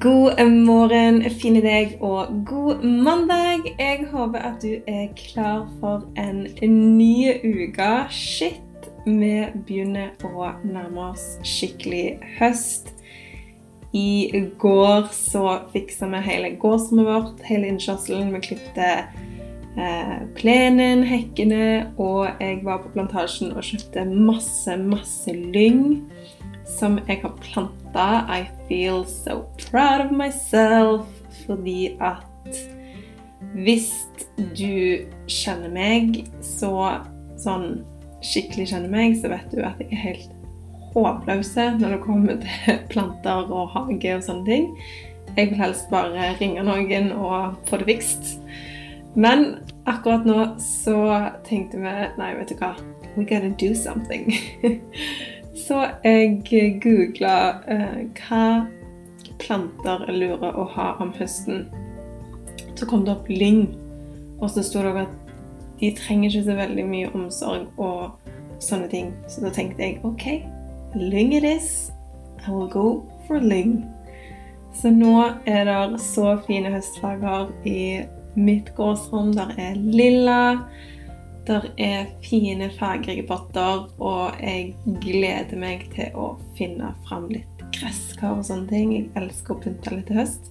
God morgen, fine deg, og god mandag. Jeg håper at du er klar for en ny uke. Shit, vi begynner å nærme oss skikkelig høst. I går så fiksa vi hele gårdsrommet vårt, hele innkjørselen. Vi klipte eh, plenen, hekkene, og jeg var på plantasjen og kjøpte masse, masse lyng som jeg har planta. I feel so proud of myself. Fordi at hvis du kjenner meg, så sånn skikkelig kjenner meg, så vet du at jeg er helt håpløse når det kommer til planter og hage og sånne ting. Jeg vil helst bare ringe noen og få det fikst. Men akkurat nå så tenkte vi nei, vet du hva, we gotta do something. Så jeg googla eh, hva planter er lure å ha om høsten. Så kom det opp lyng. Og så sto det òg at de trenger ikke så veldig mye omsorg og sånne ting. Så da tenkte jeg OK, lyng it is. I will go for lyng. Så nå er det så fine høstfarger i mitt gårdsrom. Der er lilla. Der er fine, fargerike potter, og jeg gleder meg til å finne fram litt gresskar og sånne ting. Jeg elsker å pynte litt til høst.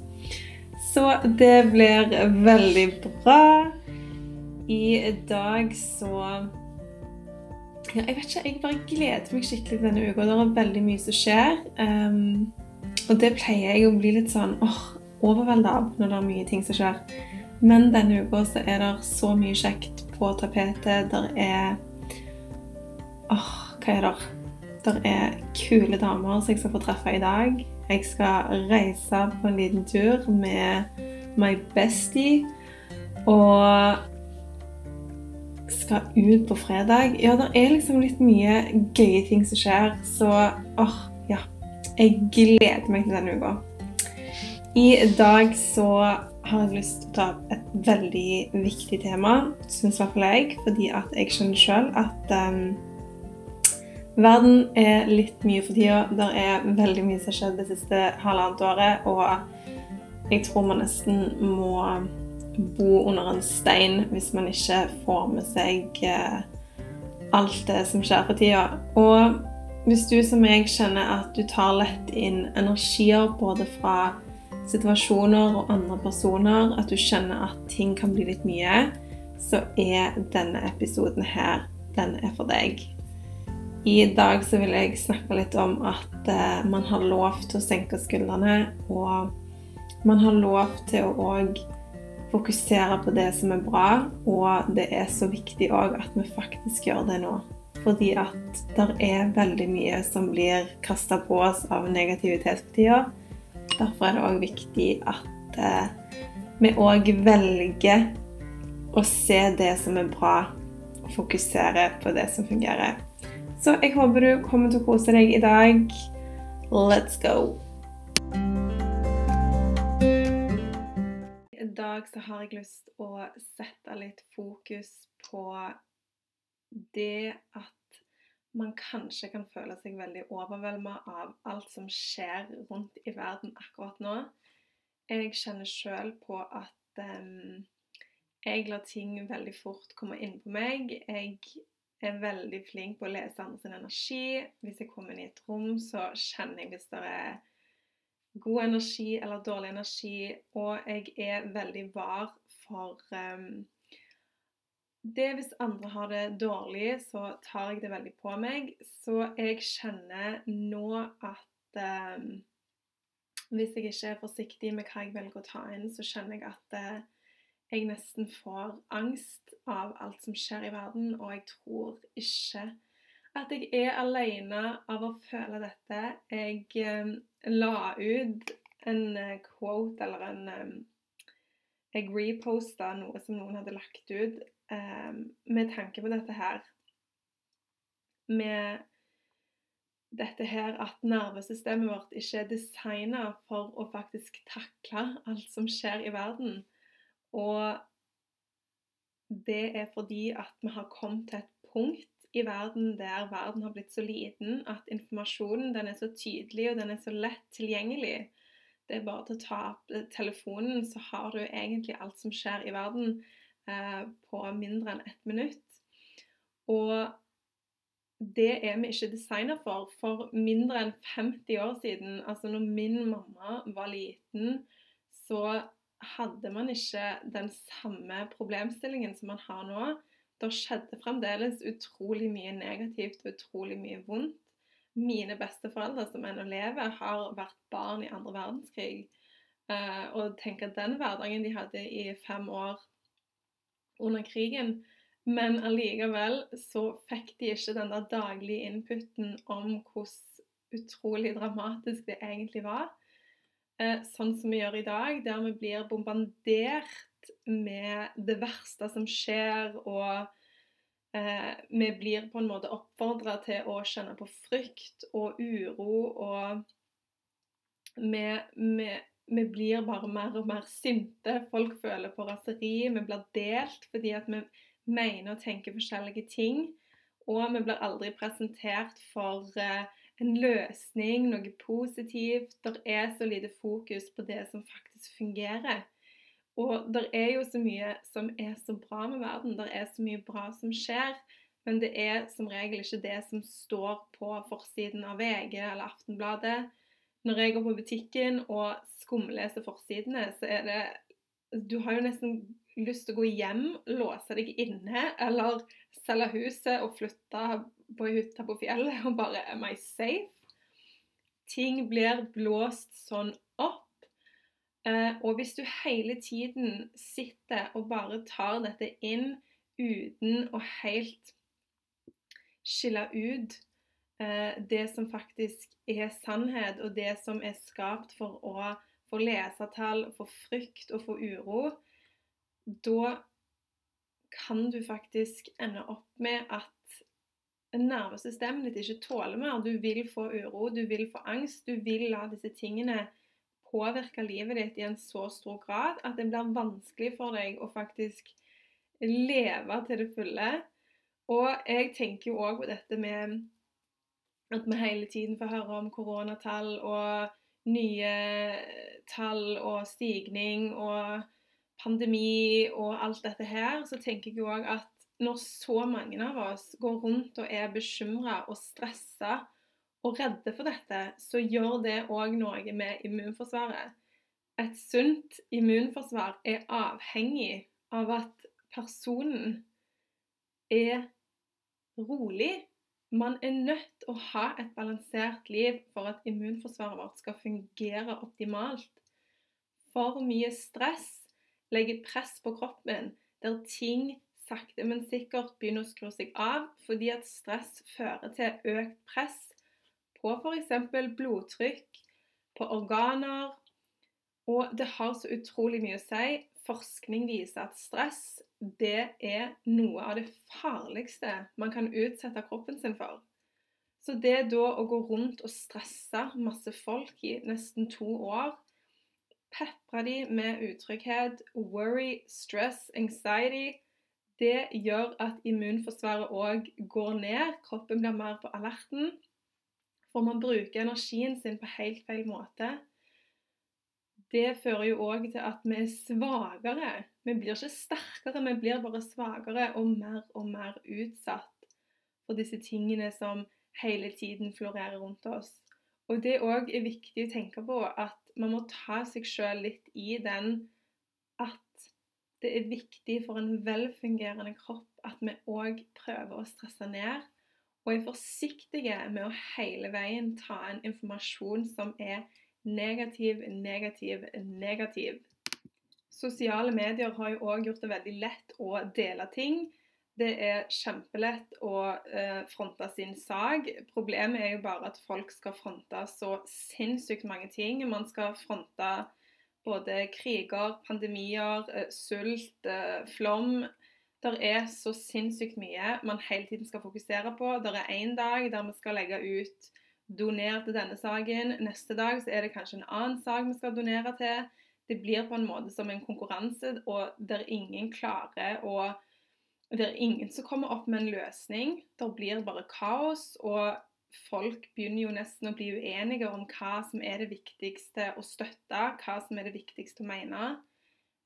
Så det blir veldig bra. I dag så ja, Jeg vet ikke, jeg bare gleder meg skikkelig denne uka. Det er veldig mye som skjer. Um, og det pleier jeg å bli litt sånn åh, overvelda av når det er mye ting som skjer. Men denne uka så er det så mye kjekt på tapetet. Der er Åh, hva er det? Der er kule damer som jeg skal få treffe i dag. Jeg skal reise på en liten tur med my bestie. Og skal ut på fredag. Ja, det er liksom litt mye gøye ting som skjer. Så åh, ja. Jeg gleder meg til denne uka. I dag så har jeg lyst til å ta opp et veldig viktig tema, syns i hvert fall jeg, fordi at jeg skjønner sjøl at um, verden er litt mye for tida. Det er veldig mye som har skjedd det siste halvannet året, og jeg tror man nesten må bo under en stein hvis man ikke får med seg uh, alt det som skjer for tida. Og hvis du som jeg kjenner at du tar lett inn energier både fra situasjoner og andre personer, at du kjenner at ting kan bli litt mye, så er denne episoden her, den er for deg. I dag så vil jeg snakke litt om at uh, man har lov til å senke skuldrene, og man har lov til å òg fokusere på det som er bra, og det er så viktig òg at vi faktisk gjør det nå. Fordi at det er veldig mye som blir kasta på oss av negativitet på tida. Derfor er det òg viktig at eh, vi òg velger å se det som er bra, og fokusere på det som fungerer. Så jeg håper du kommer til å kose deg i dag. Let's go! I dag så har jeg lyst til å sette litt fokus på det at man kanskje kan føle seg veldig overvelda av alt som skjer rundt i verden akkurat nå. Jeg kjenner sjøl på at um, jeg lar ting veldig fort komme inn på meg. Jeg er veldig flink på å lese andres energi. Hvis jeg kommer inn i et rom, så kjenner jeg hvis det er god energi eller dårlig energi. Og jeg er veldig var for um, det hvis andre har det dårlig, så tar jeg det veldig på meg. Så jeg kjenner nå at eh, hvis jeg ikke er forsiktig med hva jeg velger å ta inn, så kjenner jeg at eh, jeg nesten får angst av alt som skjer i verden, og jeg tror ikke at jeg er alene av å føle dette. Jeg eh, la ut en eh, quote eller en eh, Jeg reposta noe som noen hadde lagt ut med tanke på dette her. Med dette her at nervesystemet vårt ikke er designa for å faktisk takle alt som skjer i verden. Og det er fordi at vi har kommet til et punkt i verden der verden har blitt så liten at informasjonen den er så tydelig og den er så lett tilgjengelig. Det er bare til å ta opp telefonen, så har du egentlig alt som skjer i verden på mindre enn ett minutt. Og det er vi ikke designa for. For mindre enn 50 år siden, altså når min mamma var liten, så hadde man ikke den samme problemstillingen som man har nå. Det skjedde fremdeles utrolig mye negativt og utrolig mye vondt. Mine besteforeldre som ennå lever, har vært barn i andre verdenskrig. Eh, og tenk at den hverdagen de hadde i fem år under krigen, men allikevel så fikk de ikke den der daglige inputen om hvordan utrolig dramatisk det egentlig var. Eh, sånn som vi gjør i dag, der vi blir bombardert med det verste som skjer, og eh, vi blir på en måte oppfordra til å kjenne på frykt og uro, og vi, vi, vi, blir bare mer og mer sinte. Folk føler på raseri. Vi blir delt fordi at vi mener og tenker forskjellige ting. Og vi blir aldri presentert for eh, en løsning, noe positivt. Det er så lite fokus på det som faktisk fungerer. Og det er jo så mye som er så bra med verden. Det er så mye bra som skjer. Men det er som regel ikke det som står på forsiden av VG eller Aftenbladet. Når jeg går på butikken og skumleser forsidene, så er det Du har jo nesten lyst til å gå hjem, låse deg inne, eller selge huset og flytte på hytta på fjellet og bare Am I safe? Ting blir blåst sånn opp. Eh, og hvis du hele tiden sitter og bare tar dette inn uten å helt skille ut det som faktisk er sannhet, og det som er skapt for å få lesertall, få frykt og få uro, da kan du faktisk ende opp med at nervesystemet ditt ikke tåler mer. Du vil få uro, du vil få angst. Du vil la disse tingene påvirke livet ditt i en så stor grad at det blir vanskelig for deg å faktisk leve til det fulle. Og jeg tenker jo òg på dette med at vi hele tiden får høre om koronatall og nye tall og stigning og pandemi og alt dette her, så tenker jeg òg at når så mange av oss går rundt og er bekymra og stressa og redde for dette, så gjør det òg noe med immunforsvaret. Et sunt immunforsvar er avhengig av at personen er rolig. Man er nødt til å ha et balansert liv for at immunforsvaret vårt skal fungere optimalt. For mye stress legger press på kroppen, der ting sakte, men sikkert begynner å skru seg av fordi at stress fører til økt press på f.eks. blodtrykk, på organer. Og det har så utrolig mye å si. Forskning viser at stress det er noe av det farligste man kan utsette kroppen sin for. Så det da å gå rundt og stresse masse folk i nesten to år pepre de med utrygghet, worry, stress, anxiety. Det gjør at immunforsvaret òg går ned. Kroppen blir mer på alerten. For man bruker energien sin på helt feil måte. Det fører jo òg til at vi er svakere. Vi blir ikke sterkere, vi blir bare svakere og mer og mer utsatt for disse tingene som hele tiden florerer rundt oss. Og det òg er viktig å tenke på at man må ta seg sjøl litt i den at det er viktig for en velfungerende kropp at vi òg prøver å stresse ned. Og er forsiktige med å hele veien ta en informasjon som er negativ, negativ, negativ. Sosiale medier har jo òg gjort det veldig lett å dele ting. det er kjempelett å eh, fronte sin sak. Problemet er jo bare at folk skal fronte så sinnssykt mange ting. Man skal fronte både kriger, pandemier, eh, sult, eh, flom. Det er så sinnssykt mye man hele tiden skal fokusere på. Det er én dag der vi skal legge ut 'doner til denne saken'. Neste dag så er det kanskje en annen sak vi skal donere til. Det blir på en måte som en konkurranse, og der ingen klarer å det er ingen som kommer opp med en løsning. Det blir bare kaos. Og folk begynner jo nesten å bli uenige om hva som er det viktigste å støtte, hva som er det viktigste å mene.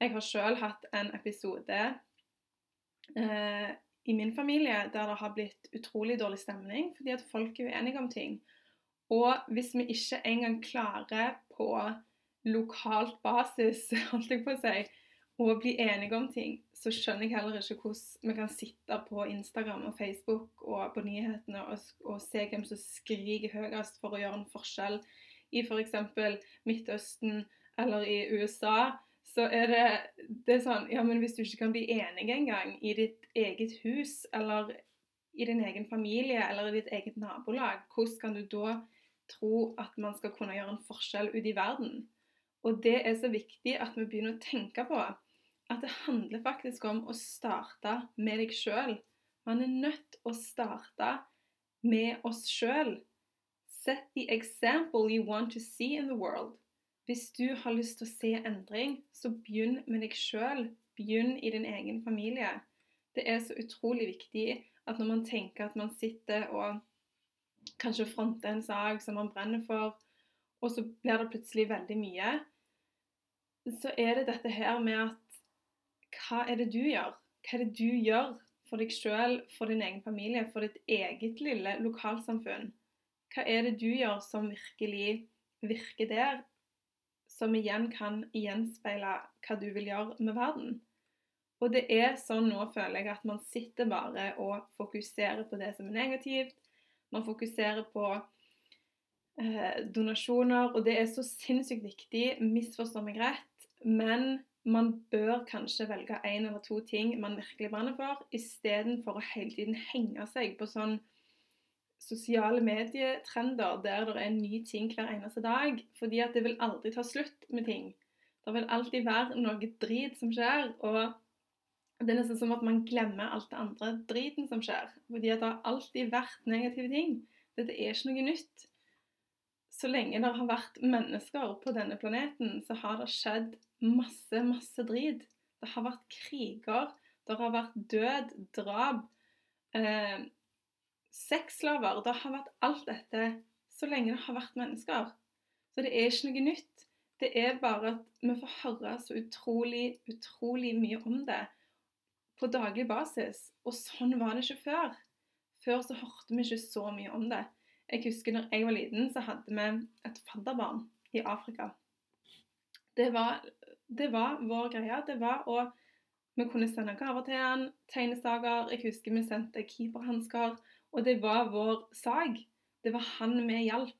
Jeg har sjøl hatt en episode eh, i min familie der det har blitt utrolig dårlig stemning fordi at folk er uenige om ting. Og hvis vi ikke engang klarer på lokalt basis, holdt jeg på å si, og bli enige om ting, så skjønner jeg heller ikke hvordan vi kan sitte på Instagram og Facebook og på nyhetene og, og se hvem som skriker høyest for å gjøre en forskjell i f.eks. For Midtøsten eller i USA. Så er det, det er sånn Ja, men hvis du ikke kan bli enig engang i ditt eget hus eller i din egen familie eller i ditt eget nabolag, hvordan kan du da tro at man skal kunne gjøre en forskjell ute i verden? Og det er så viktig at vi begynner å tenke på at det handler faktisk om å starte med deg sjøl. Man er nødt til å starte med oss sjøl. Set the example you want to see in the world. Hvis du har lyst til å se endring, så begynn med deg sjøl. Begynn i din egen familie. Det er så utrolig viktig at når man tenker at man sitter og kanskje fronter en sak som man brenner for, og så blir det plutselig veldig mye, så er det dette her med at hva er det du gjør? Hva er det du gjør for deg sjøl, for din egen familie, for ditt eget lille lokalsamfunn? Hva er det du gjør som virkelig virker der, som igjen kan gjenspeile hva du vil gjøre med verden? Og det er sånn nå, føler jeg, at man sitter bare og fokuserer på det som er negativt. Man fokuserer på eh, donasjoner, og det er så sinnssykt viktig, misforstå meg rett, men man bør kanskje velge én eller to ting man virkelig brenner for, istedenfor å hele tiden henge seg på sånn sosiale medietrender der det er en ny ting hver eneste dag. Fordi at det vil aldri ta slutt med ting. Det vil alltid være noe drit som skjer. og det er nesten som at man glemmer alt det andre driten som skjer. Fordi at det har alltid vært negative ting. Dette er ikke noe nytt. Så lenge det har vært mennesker på denne planeten, så har det skjedd masse, masse drit. Det har vært kriger, det har vært død, drap, eh, sexslaver Det har vært alt dette så lenge det har vært mennesker. Så det er ikke noe nytt. Det er bare at vi får høre så utrolig, utrolig mye om det på daglig basis. Og sånn var det ikke før. Før så hørte vi ikke så mye om det. Jeg husker når jeg var liten, så hadde vi et fadderbarn i Afrika det var, det var vår greie. Det var å Vi kunne sende gaver til han, tegnesaker. Jeg husker vi sendte keeperhansker. Og det var vår sak. Det var han vi hjalp.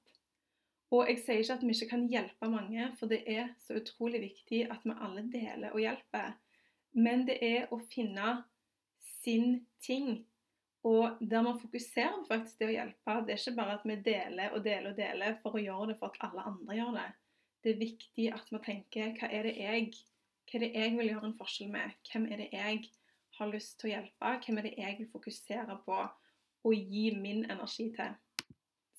Og jeg sier ikke at vi ikke kan hjelpe mange, for det er så utrolig viktig at vi alle deler og hjelper. Men det er å finne sin ting. Og der man fokuserer faktisk det å hjelpe. Det er ikke bare at vi deler og deler og deler for å gjøre det for at alle andre gjør det det er viktig at vi tenker hva er det jeg hva er det jeg vil gjøre en forskjell med? Hvem er det jeg har lyst til å hjelpe? Hvem er det jeg vil fokusere på og gi min energi til?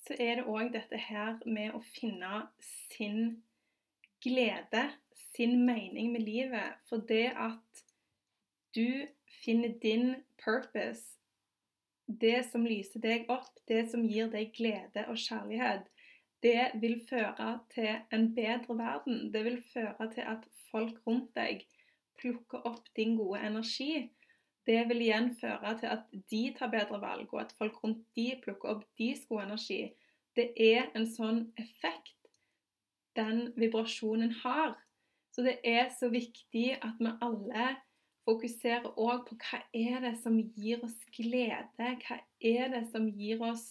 Så er det òg dette her med å finne sin glede, sin mening med livet. For det at du finner din purpose, det som lyser deg opp, det som gir deg glede og kjærlighet, det vil føre til en bedre verden. Det vil føre til at folk rundt deg plukker opp din gode energi. Det vil igjen føre til at de tar bedre valg, og at folk rundt de plukker opp deres gode energi. Det er en sånn effekt den vibrasjonen har. Så det er så viktig at vi alle fokuserer òg på hva er det som gir oss glede? Hva er det som gir oss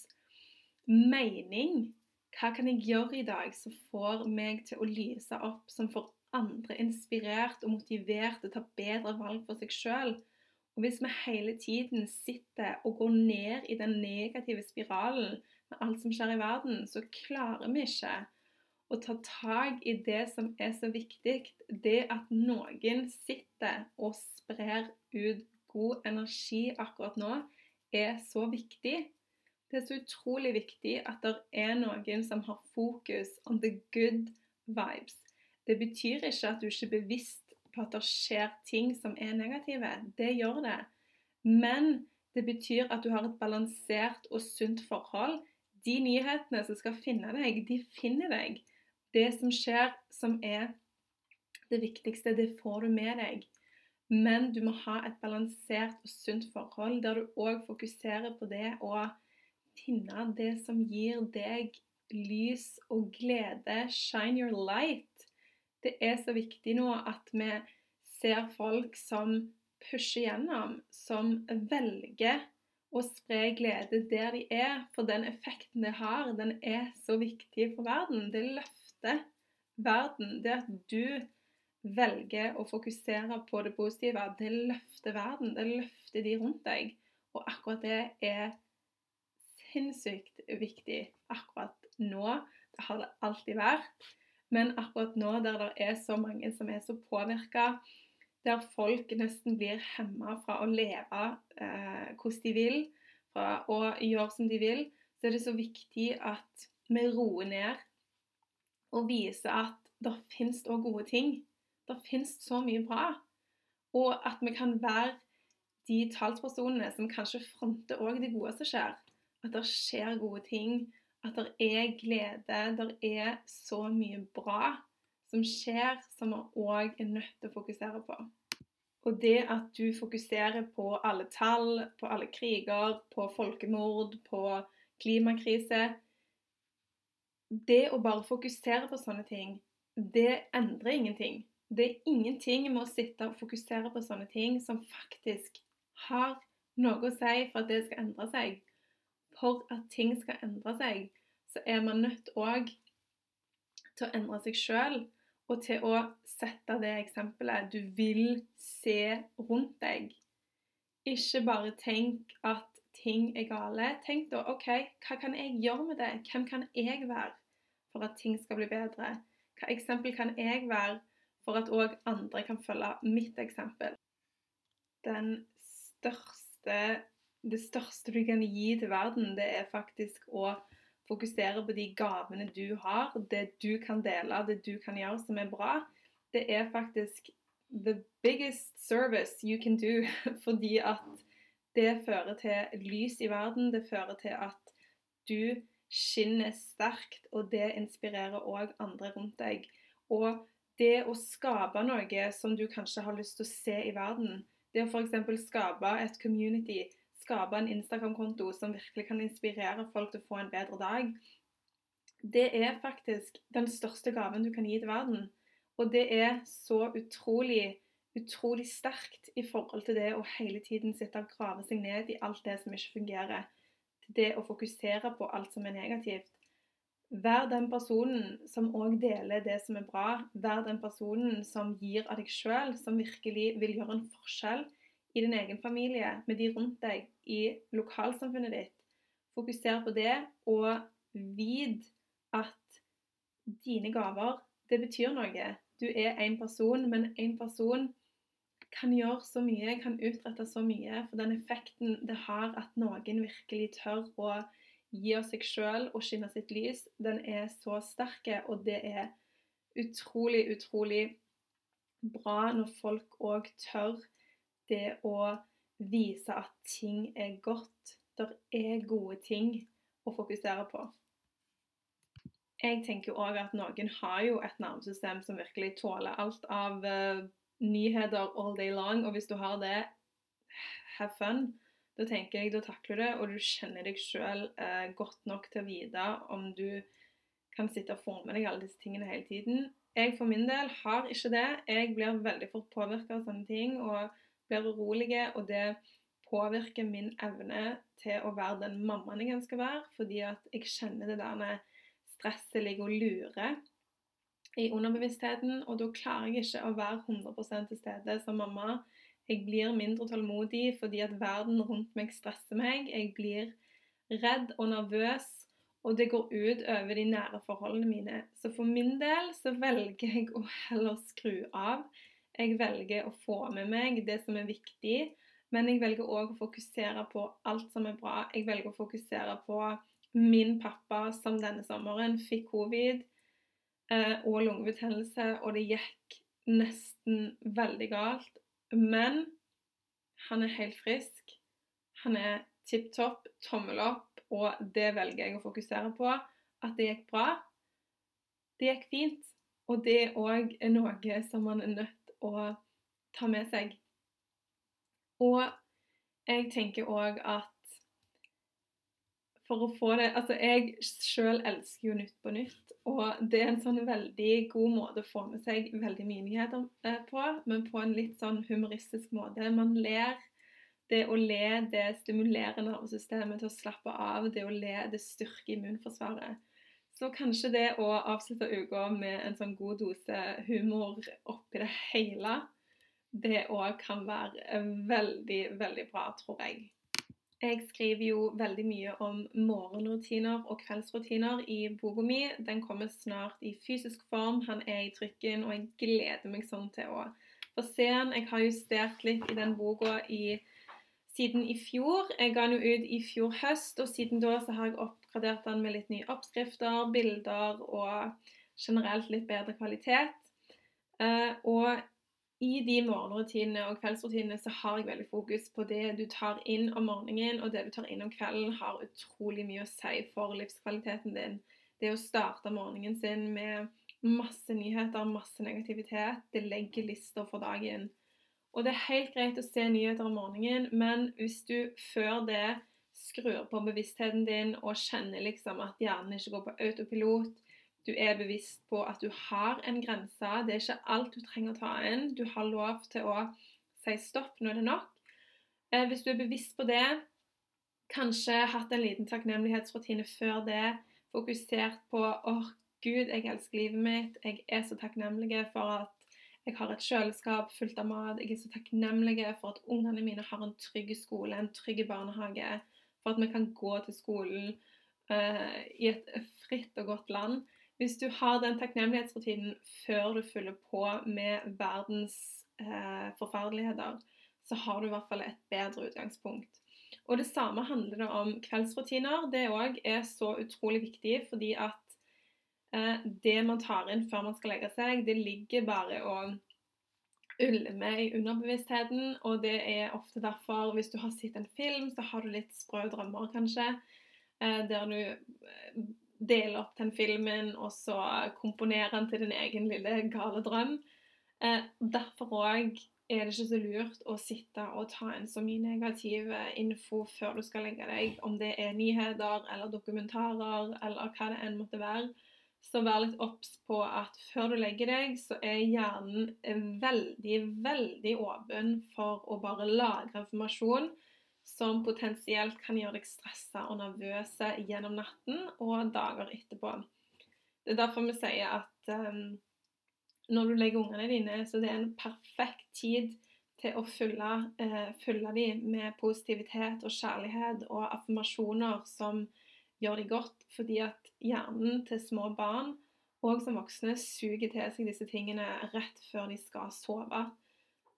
mening? Hva kan jeg gjøre i dag som får meg til å lyse opp, som får andre inspirert og motivert til å ta bedre valg for seg sjøl? Hvis vi hele tiden sitter og går ned i den negative spiralen med alt som skjer i verden, så klarer vi ikke å ta tak i det som er så viktig. Det at noen sitter og sprer ut god energi akkurat nå, er så viktig. Det er så utrolig viktig at det er noen som har fokus on the good vibes. Det betyr ikke at du ikke er bevisst på at det skjer ting som er negative. Det gjør det. Men det betyr at du har et balansert og sunt forhold. De nyhetene som skal finne deg, de finner deg. Det som skjer som er det viktigste, det får du med deg. Men du må ha et balansert og sunt forhold der du òg fokuserer på det å finne det som gir deg lys og glede. Shine your light. Det er så viktig nå at vi ser folk som pusher gjennom, som velger å spre glede der de er. For den effekten det har, den er så viktig for verden. Det løfter verden. Det at du velger å fokusere på det positive, det løfter verden. Det løfter de rundt deg. Og akkurat det er sinnssykt viktig akkurat nå. Det har det alltid vært. Men akkurat nå der det er så mange som er så påvirka, der folk nesten blir hemma fra å leve eh, hvordan de vil, fra å gjøre som de vil, så er det så viktig at vi roer ned og viser at det finnes òg gode ting. Det finnes så mye bra. Og at vi kan være de talspersonene som kanskje fronter òg det gode som skjer. At det skjer gode ting at det er glede, det er så mye bra som skjer, som vi òg er nødt til å fokusere på. Og det at du fokuserer på alle tall, på alle kriger, på folkemord, på klimakrise Det å bare fokusere på sånne ting, det endrer ingenting. Det er ingenting med å sitte og fokusere på sånne ting som faktisk har noe å si for at det skal endre seg for at ting skal endre seg, så er man nødt òg til å endre seg sjøl. Og til å sette det eksempelet du vil se rundt deg. Ikke bare tenk at ting er gale. Tenk da OK, hva kan jeg gjøre med det? Hvem kan jeg være for at ting skal bli bedre? Hva eksempel kan jeg være for at òg andre kan følge mitt eksempel? Den største det største du kan gi til verden, det er faktisk å fokusere på de gavene du har, det du kan dele, det du kan gjøre som er bra. Det er faktisk the biggest service you can do, fordi at det fører til lys i verden. Det fører til at du skinner sterkt, og det inspirerer òg andre rundt deg. Og det å skape noe som du kanskje har lyst til å se i verden, det å f.eks. skape et community skape en Instagram-konto som virkelig kan inspirere folk til å få en bedre dag, det er faktisk den største gaven du kan gi til verden. Og det er så utrolig, utrolig sterkt i forhold til det å hele tiden sitte og grave seg ned i alt det som ikke fungerer. Til det å fokusere på alt som er negativt. Vær den personen som òg deler det som er bra. Vær den personen som gir av deg sjøl, som virkelig vil gjøre en forskjell i din egen familie, med de rundt deg, i lokalsamfunnet ditt. Fokuser på det, og vit at dine gaver, det betyr noe. Du er én person, men én person kan gjøre så mye, kan utrette så mye. For den effekten det har at noen virkelig tør å gi av seg sjøl og skinne sitt lys, den er så sterk, og det er utrolig, utrolig bra når folk òg tør det å vise at ting er godt. Det er gode ting å fokusere på. Jeg tenker òg at noen har jo et nervesystem som virkelig tåler alt av uh, nyheter all day long. Og hvis du har det, have fun. Da tenker jeg, da takler du det, og du kjenner deg sjøl eh, godt nok til å vite om du kan sitte og med deg alle disse tingene hele tiden. Jeg for min del har ikke det. Jeg blir veldig fort påvirka av sånne ting. og blir urolig, og det påvirker min evne til å være den mammaen jeg skal være, fordi at jeg kjenner det der stresset ligger og lurer i underbevisstheten, og da klarer jeg ikke å være 100 til stede som mamma. Jeg blir mindre tålmodig fordi at verden rundt meg stresser meg. Jeg blir redd og nervøs, og det går ut over de nære forholdene mine. Så for min del så velger jeg å heller skru av. Jeg velger å få med meg det som er viktig, men jeg velger òg å fokusere på alt som er bra. Jeg velger å fokusere på min pappa som denne sommeren fikk covid og lungebetennelse, og det gikk nesten veldig galt. Men han er helt frisk. Han er tipp topp, tommel opp, og det velger jeg å fokusere på. At det gikk bra. Det gikk fint. Og det òg er noe som man er nødt til å ta med seg. Og jeg tenker òg at for å få det Altså, jeg sjøl elsker jo Nytt på nytt, og det er en sånn veldig god måte å få med seg veldig mye nyheter eh, på, men på en litt sånn humoristisk måte. Man ler. Det å le, det stimulerer nervesystemet til å slappe av. Det å le, det styrker immunforsvaret. Så kanskje det å avslutte uka med en sånn god dose humor oppi det hele, det òg kan være veldig, veldig bra, tror jeg. Jeg skriver jo veldig mye om morgenrutiner og kveldsrutiner i boka mi. Den kommer snart i fysisk form. Han er i trykken, og jeg gleder meg sånn til å få se den. Jeg har justert litt i den boka siden i fjor. Jeg ga den jo ut i fjor høst, og siden da så har jeg oppgradert den med litt nye oppskrifter, bilder og generelt litt bedre kvalitet. Uh, og i de morgenrutinene og kveldsrutinene så har jeg veldig fokus på det du tar inn om morgenen, og det du tar inn om kvelden, har utrolig mye å si for livskvaliteten din. Det å starte morgenen sin med masse nyheter, masse negativitet, det legger lister for dagen. Og det er helt greit å se nyheter om morgenen, men hvis du før det skrur på bevisstheten din og kjenner liksom at hjernen ikke går på autopilot, du er bevisst på at du har en grense. Det er ikke alt du trenger å ta inn. Du har lov til å si stopp, nå er det nok. Eh, hvis du er bevisst på det, kanskje hatt en liten takknemlighetsrutine før det, fokusert på åh, oh, Gud, jeg elsker livet mitt, jeg er så takknemlig for at jeg har et kjøleskap fullt av mat. Jeg er så takknemlig for at ungene mine har en trygg skole, en trygg barnehage. For at vi kan gå til skolen uh, i et fritt og godt land. Hvis du har den takknemlighetsrutinen før du fyller på med verdens eh, forferdeligheter, så har du i hvert fall et bedre utgangspunkt. Og Det samme handler det om kveldsrutiner. Det òg er så utrolig viktig, fordi at eh, det man tar inn før man skal legge seg, det ligger bare og ulmer i underbevisstheten. Og det er ofte derfor, hvis du har sett en film, så har du litt sprø drømmer, kanskje. Eh, der du eh, dele opp den filmen og så komponere den til din egen lille gale drøm. Eh, derfor òg er det ikke så lurt å sitte og ta inn så mye negativ info før du skal legge deg, om det er nyheter eller dokumentarer eller hva det enn måtte være. Så vær litt obs på at før du legger deg, så er hjernen veldig, veldig åpen for å bare lagre informasjon som potensielt kan gjøre deg stressa og nervøse gjennom natten og dager etterpå. Det er derfor vi sier at um, når du legger ungene dine, så det er en perfekt tid til å fylle, uh, fylle dem med positivitet og kjærlighet og affirmasjoner som gjør dem godt, fordi at hjernen til små barn og som voksne suger til seg disse tingene rett før de skal sove.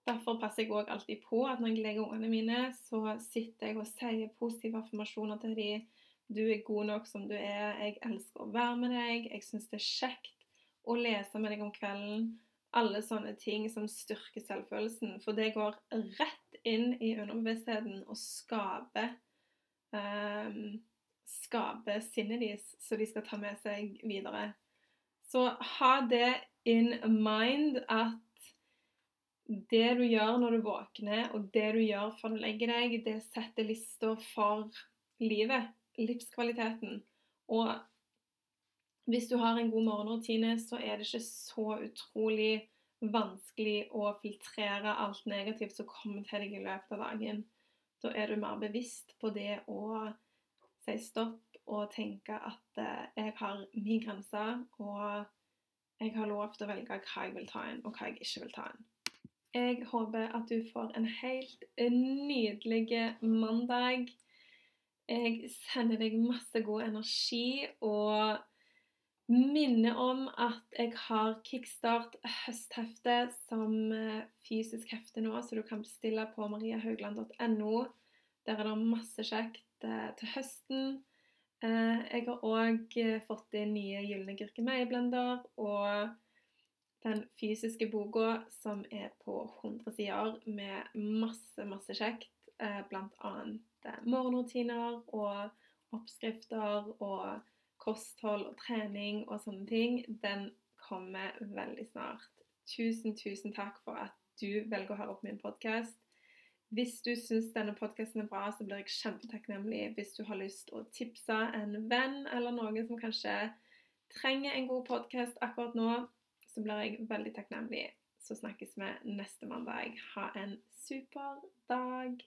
Derfor passer jeg òg alltid på at når jeg legger ungene mine, så sitter jeg og sier positive affirmasjoner til dem. Du er god nok som du er. Jeg elsker å være med deg. Jeg syns det er kjekt å lese med deg om kvelden. Alle sånne ting som styrker selvfølelsen. For det går rett inn i underbevisstheten og skaper um, Skaper sinnet deres, så de skal ta med seg videre. Så ha det in mind at det du gjør når du våkner, og det du gjør før du legger deg, det setter lista for livet, livskvaliteten. Og hvis du har en god morgenrutine, så er det ikke så utrolig vanskelig å filtrere alt negativt som kommer til deg i løpet av dagen. Da er du mer bevisst på det å si stopp og tenke at eh, jeg har min grense, og jeg har lov til å velge hva jeg vil ta inn, og hva jeg ikke vil ta inn. Jeg håper at du får en helt nydelig mandag. Jeg sender deg masse god energi og minner om at jeg har kickstart høsthefte som eh, fysisk hefte nå, så du kan bestille på mariahaugland.no. Der er det masse kjekt eh, til høsten. Eh, jeg har òg fått inn nye Gylne gurkemeieblender og den fysiske boka som er på 100 sider med masse, masse kjekt. Eh, Bl.a. Eh, morgenrutiner og oppskrifter og kosthold og trening og sånne ting. Den kommer veldig snart. Tusen, tusen takk for at du velger å høre på min podkast. Hvis du syns denne podkasten er bra, så blir jeg kjempetakknemlig hvis du har lyst å tipse en venn eller noen som kanskje trenger en god podkast akkurat nå så blir jeg veldig takknemlig. Så snakkes vi neste mandag. Ha en super dag.